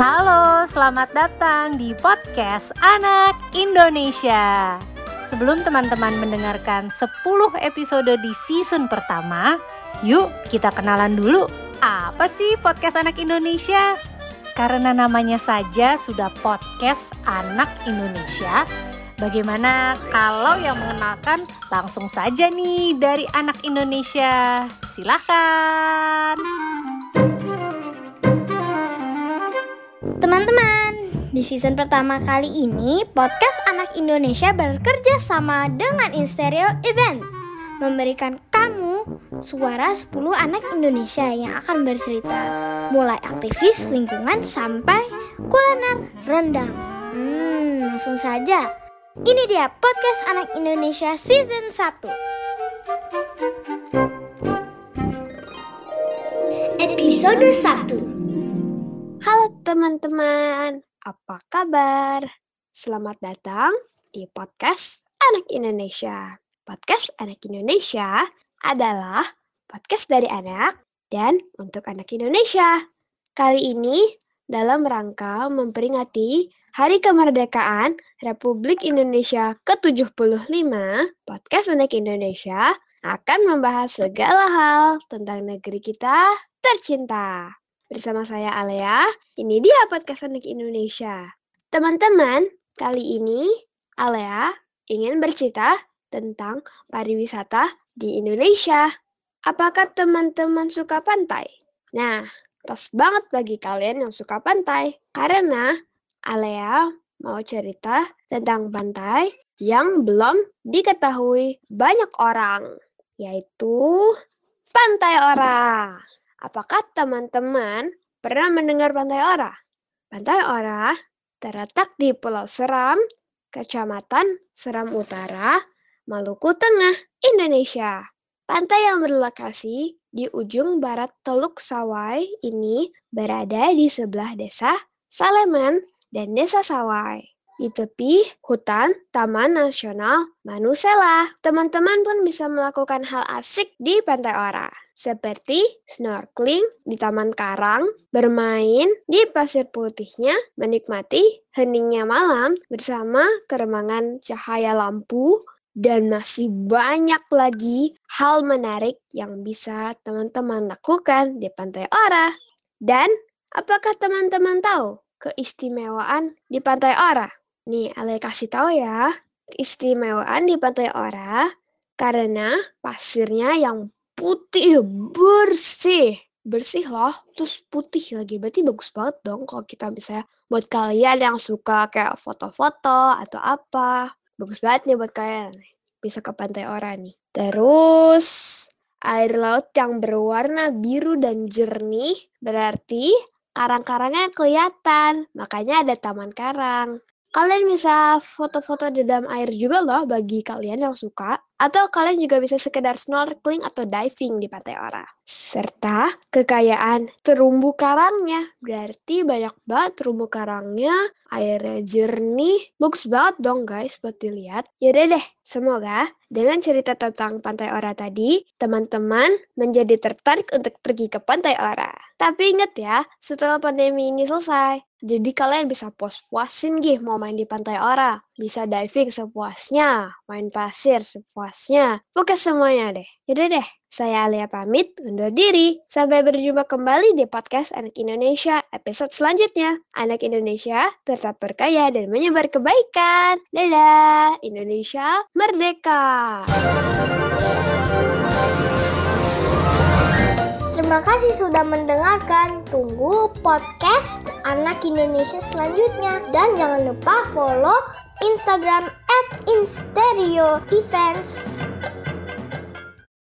Halo, selamat datang di podcast Anak Indonesia. Sebelum teman-teman mendengarkan 10 episode di season pertama, yuk kita kenalan dulu. Apa sih podcast Anak Indonesia? Karena namanya saja sudah podcast Anak Indonesia, Bagaimana kalau yang mengenalkan langsung saja nih dari anak Indonesia? Silahkan. Teman-teman, di season pertama kali ini podcast Anak Indonesia bekerja sama dengan Instereo Event memberikan kamu suara 10 anak Indonesia yang akan bercerita mulai aktivis lingkungan sampai kuliner rendang. Hmm, langsung saja ini dia podcast Anak Indonesia season 1. Episode 1. Teman-teman, apa kabar? Selamat datang di podcast Anak Indonesia. Podcast Anak Indonesia adalah podcast dari anak dan untuk anak Indonesia. Kali ini dalam rangka memperingati Hari Kemerdekaan Republik Indonesia ke-75, Podcast Anak Indonesia akan membahas segala hal tentang negeri kita tercinta. Bersama saya Alea, ini dia Podcast Anak Indonesia. Teman-teman, kali ini Alea ingin bercerita tentang pariwisata di Indonesia. Apakah teman-teman suka pantai? Nah, Pas banget bagi kalian yang suka pantai. Karena Alea mau cerita tentang pantai yang belum diketahui banyak orang, yaitu Pantai Ora. Apakah teman-teman pernah mendengar Pantai Ora? Pantai Ora terletak di Pulau Seram, Kecamatan Seram Utara, Maluku Tengah, Indonesia. Pantai yang berlokasi di ujung barat Teluk Sawai ini berada di sebelah desa Saleman dan desa Sawai. Di tepi hutan Taman Nasional Manusela, teman-teman pun bisa melakukan hal asik di Pantai Ora, seperti snorkeling di Taman Karang, bermain di pasir putihnya, menikmati heningnya malam bersama keremangan cahaya lampu dan masih banyak lagi hal menarik yang bisa teman-teman lakukan di Pantai Ora. Dan apakah teman-teman tahu keistimewaan di Pantai Ora? Nih, Ale kasih tahu ya. Keistimewaan di Pantai Ora karena pasirnya yang putih bersih. Bersih loh, terus putih lagi. Berarti bagus banget dong kalau kita bisa buat kalian yang suka kayak foto-foto atau apa bagus banget nih buat kalian. Bisa ke Pantai Ora nih. Terus air laut yang berwarna biru dan jernih berarti karang-karangnya kelihatan. Makanya ada taman karang. Kalian bisa foto-foto di dalam air juga loh bagi kalian yang suka. Atau kalian juga bisa sekedar snorkeling atau diving di Pantai Ora. Serta kekayaan terumbu karangnya. Berarti banyak banget terumbu karangnya, airnya jernih. Bagus banget dong guys buat dilihat. Yaudah deh, semoga dengan cerita tentang Pantai Ora tadi, teman-teman menjadi tertarik untuk pergi ke Pantai Ora. Tapi inget ya, setelah pandemi ini selesai, jadi kalian bisa puas-puasin gih mau main di pantai Ora. Bisa diving sepuasnya, main pasir sepuasnya. Pokoknya semuanya deh. Yaudah deh, saya Alia pamit undur diri. Sampai berjumpa kembali di podcast Anak Indonesia episode selanjutnya. Anak Indonesia tetap berkaya dan menyebar kebaikan. Dadah, Indonesia merdeka! Terima kasih sudah mendengarkan. Tunggu podcast Anak Indonesia selanjutnya. Dan jangan lupa follow Instagram at Events.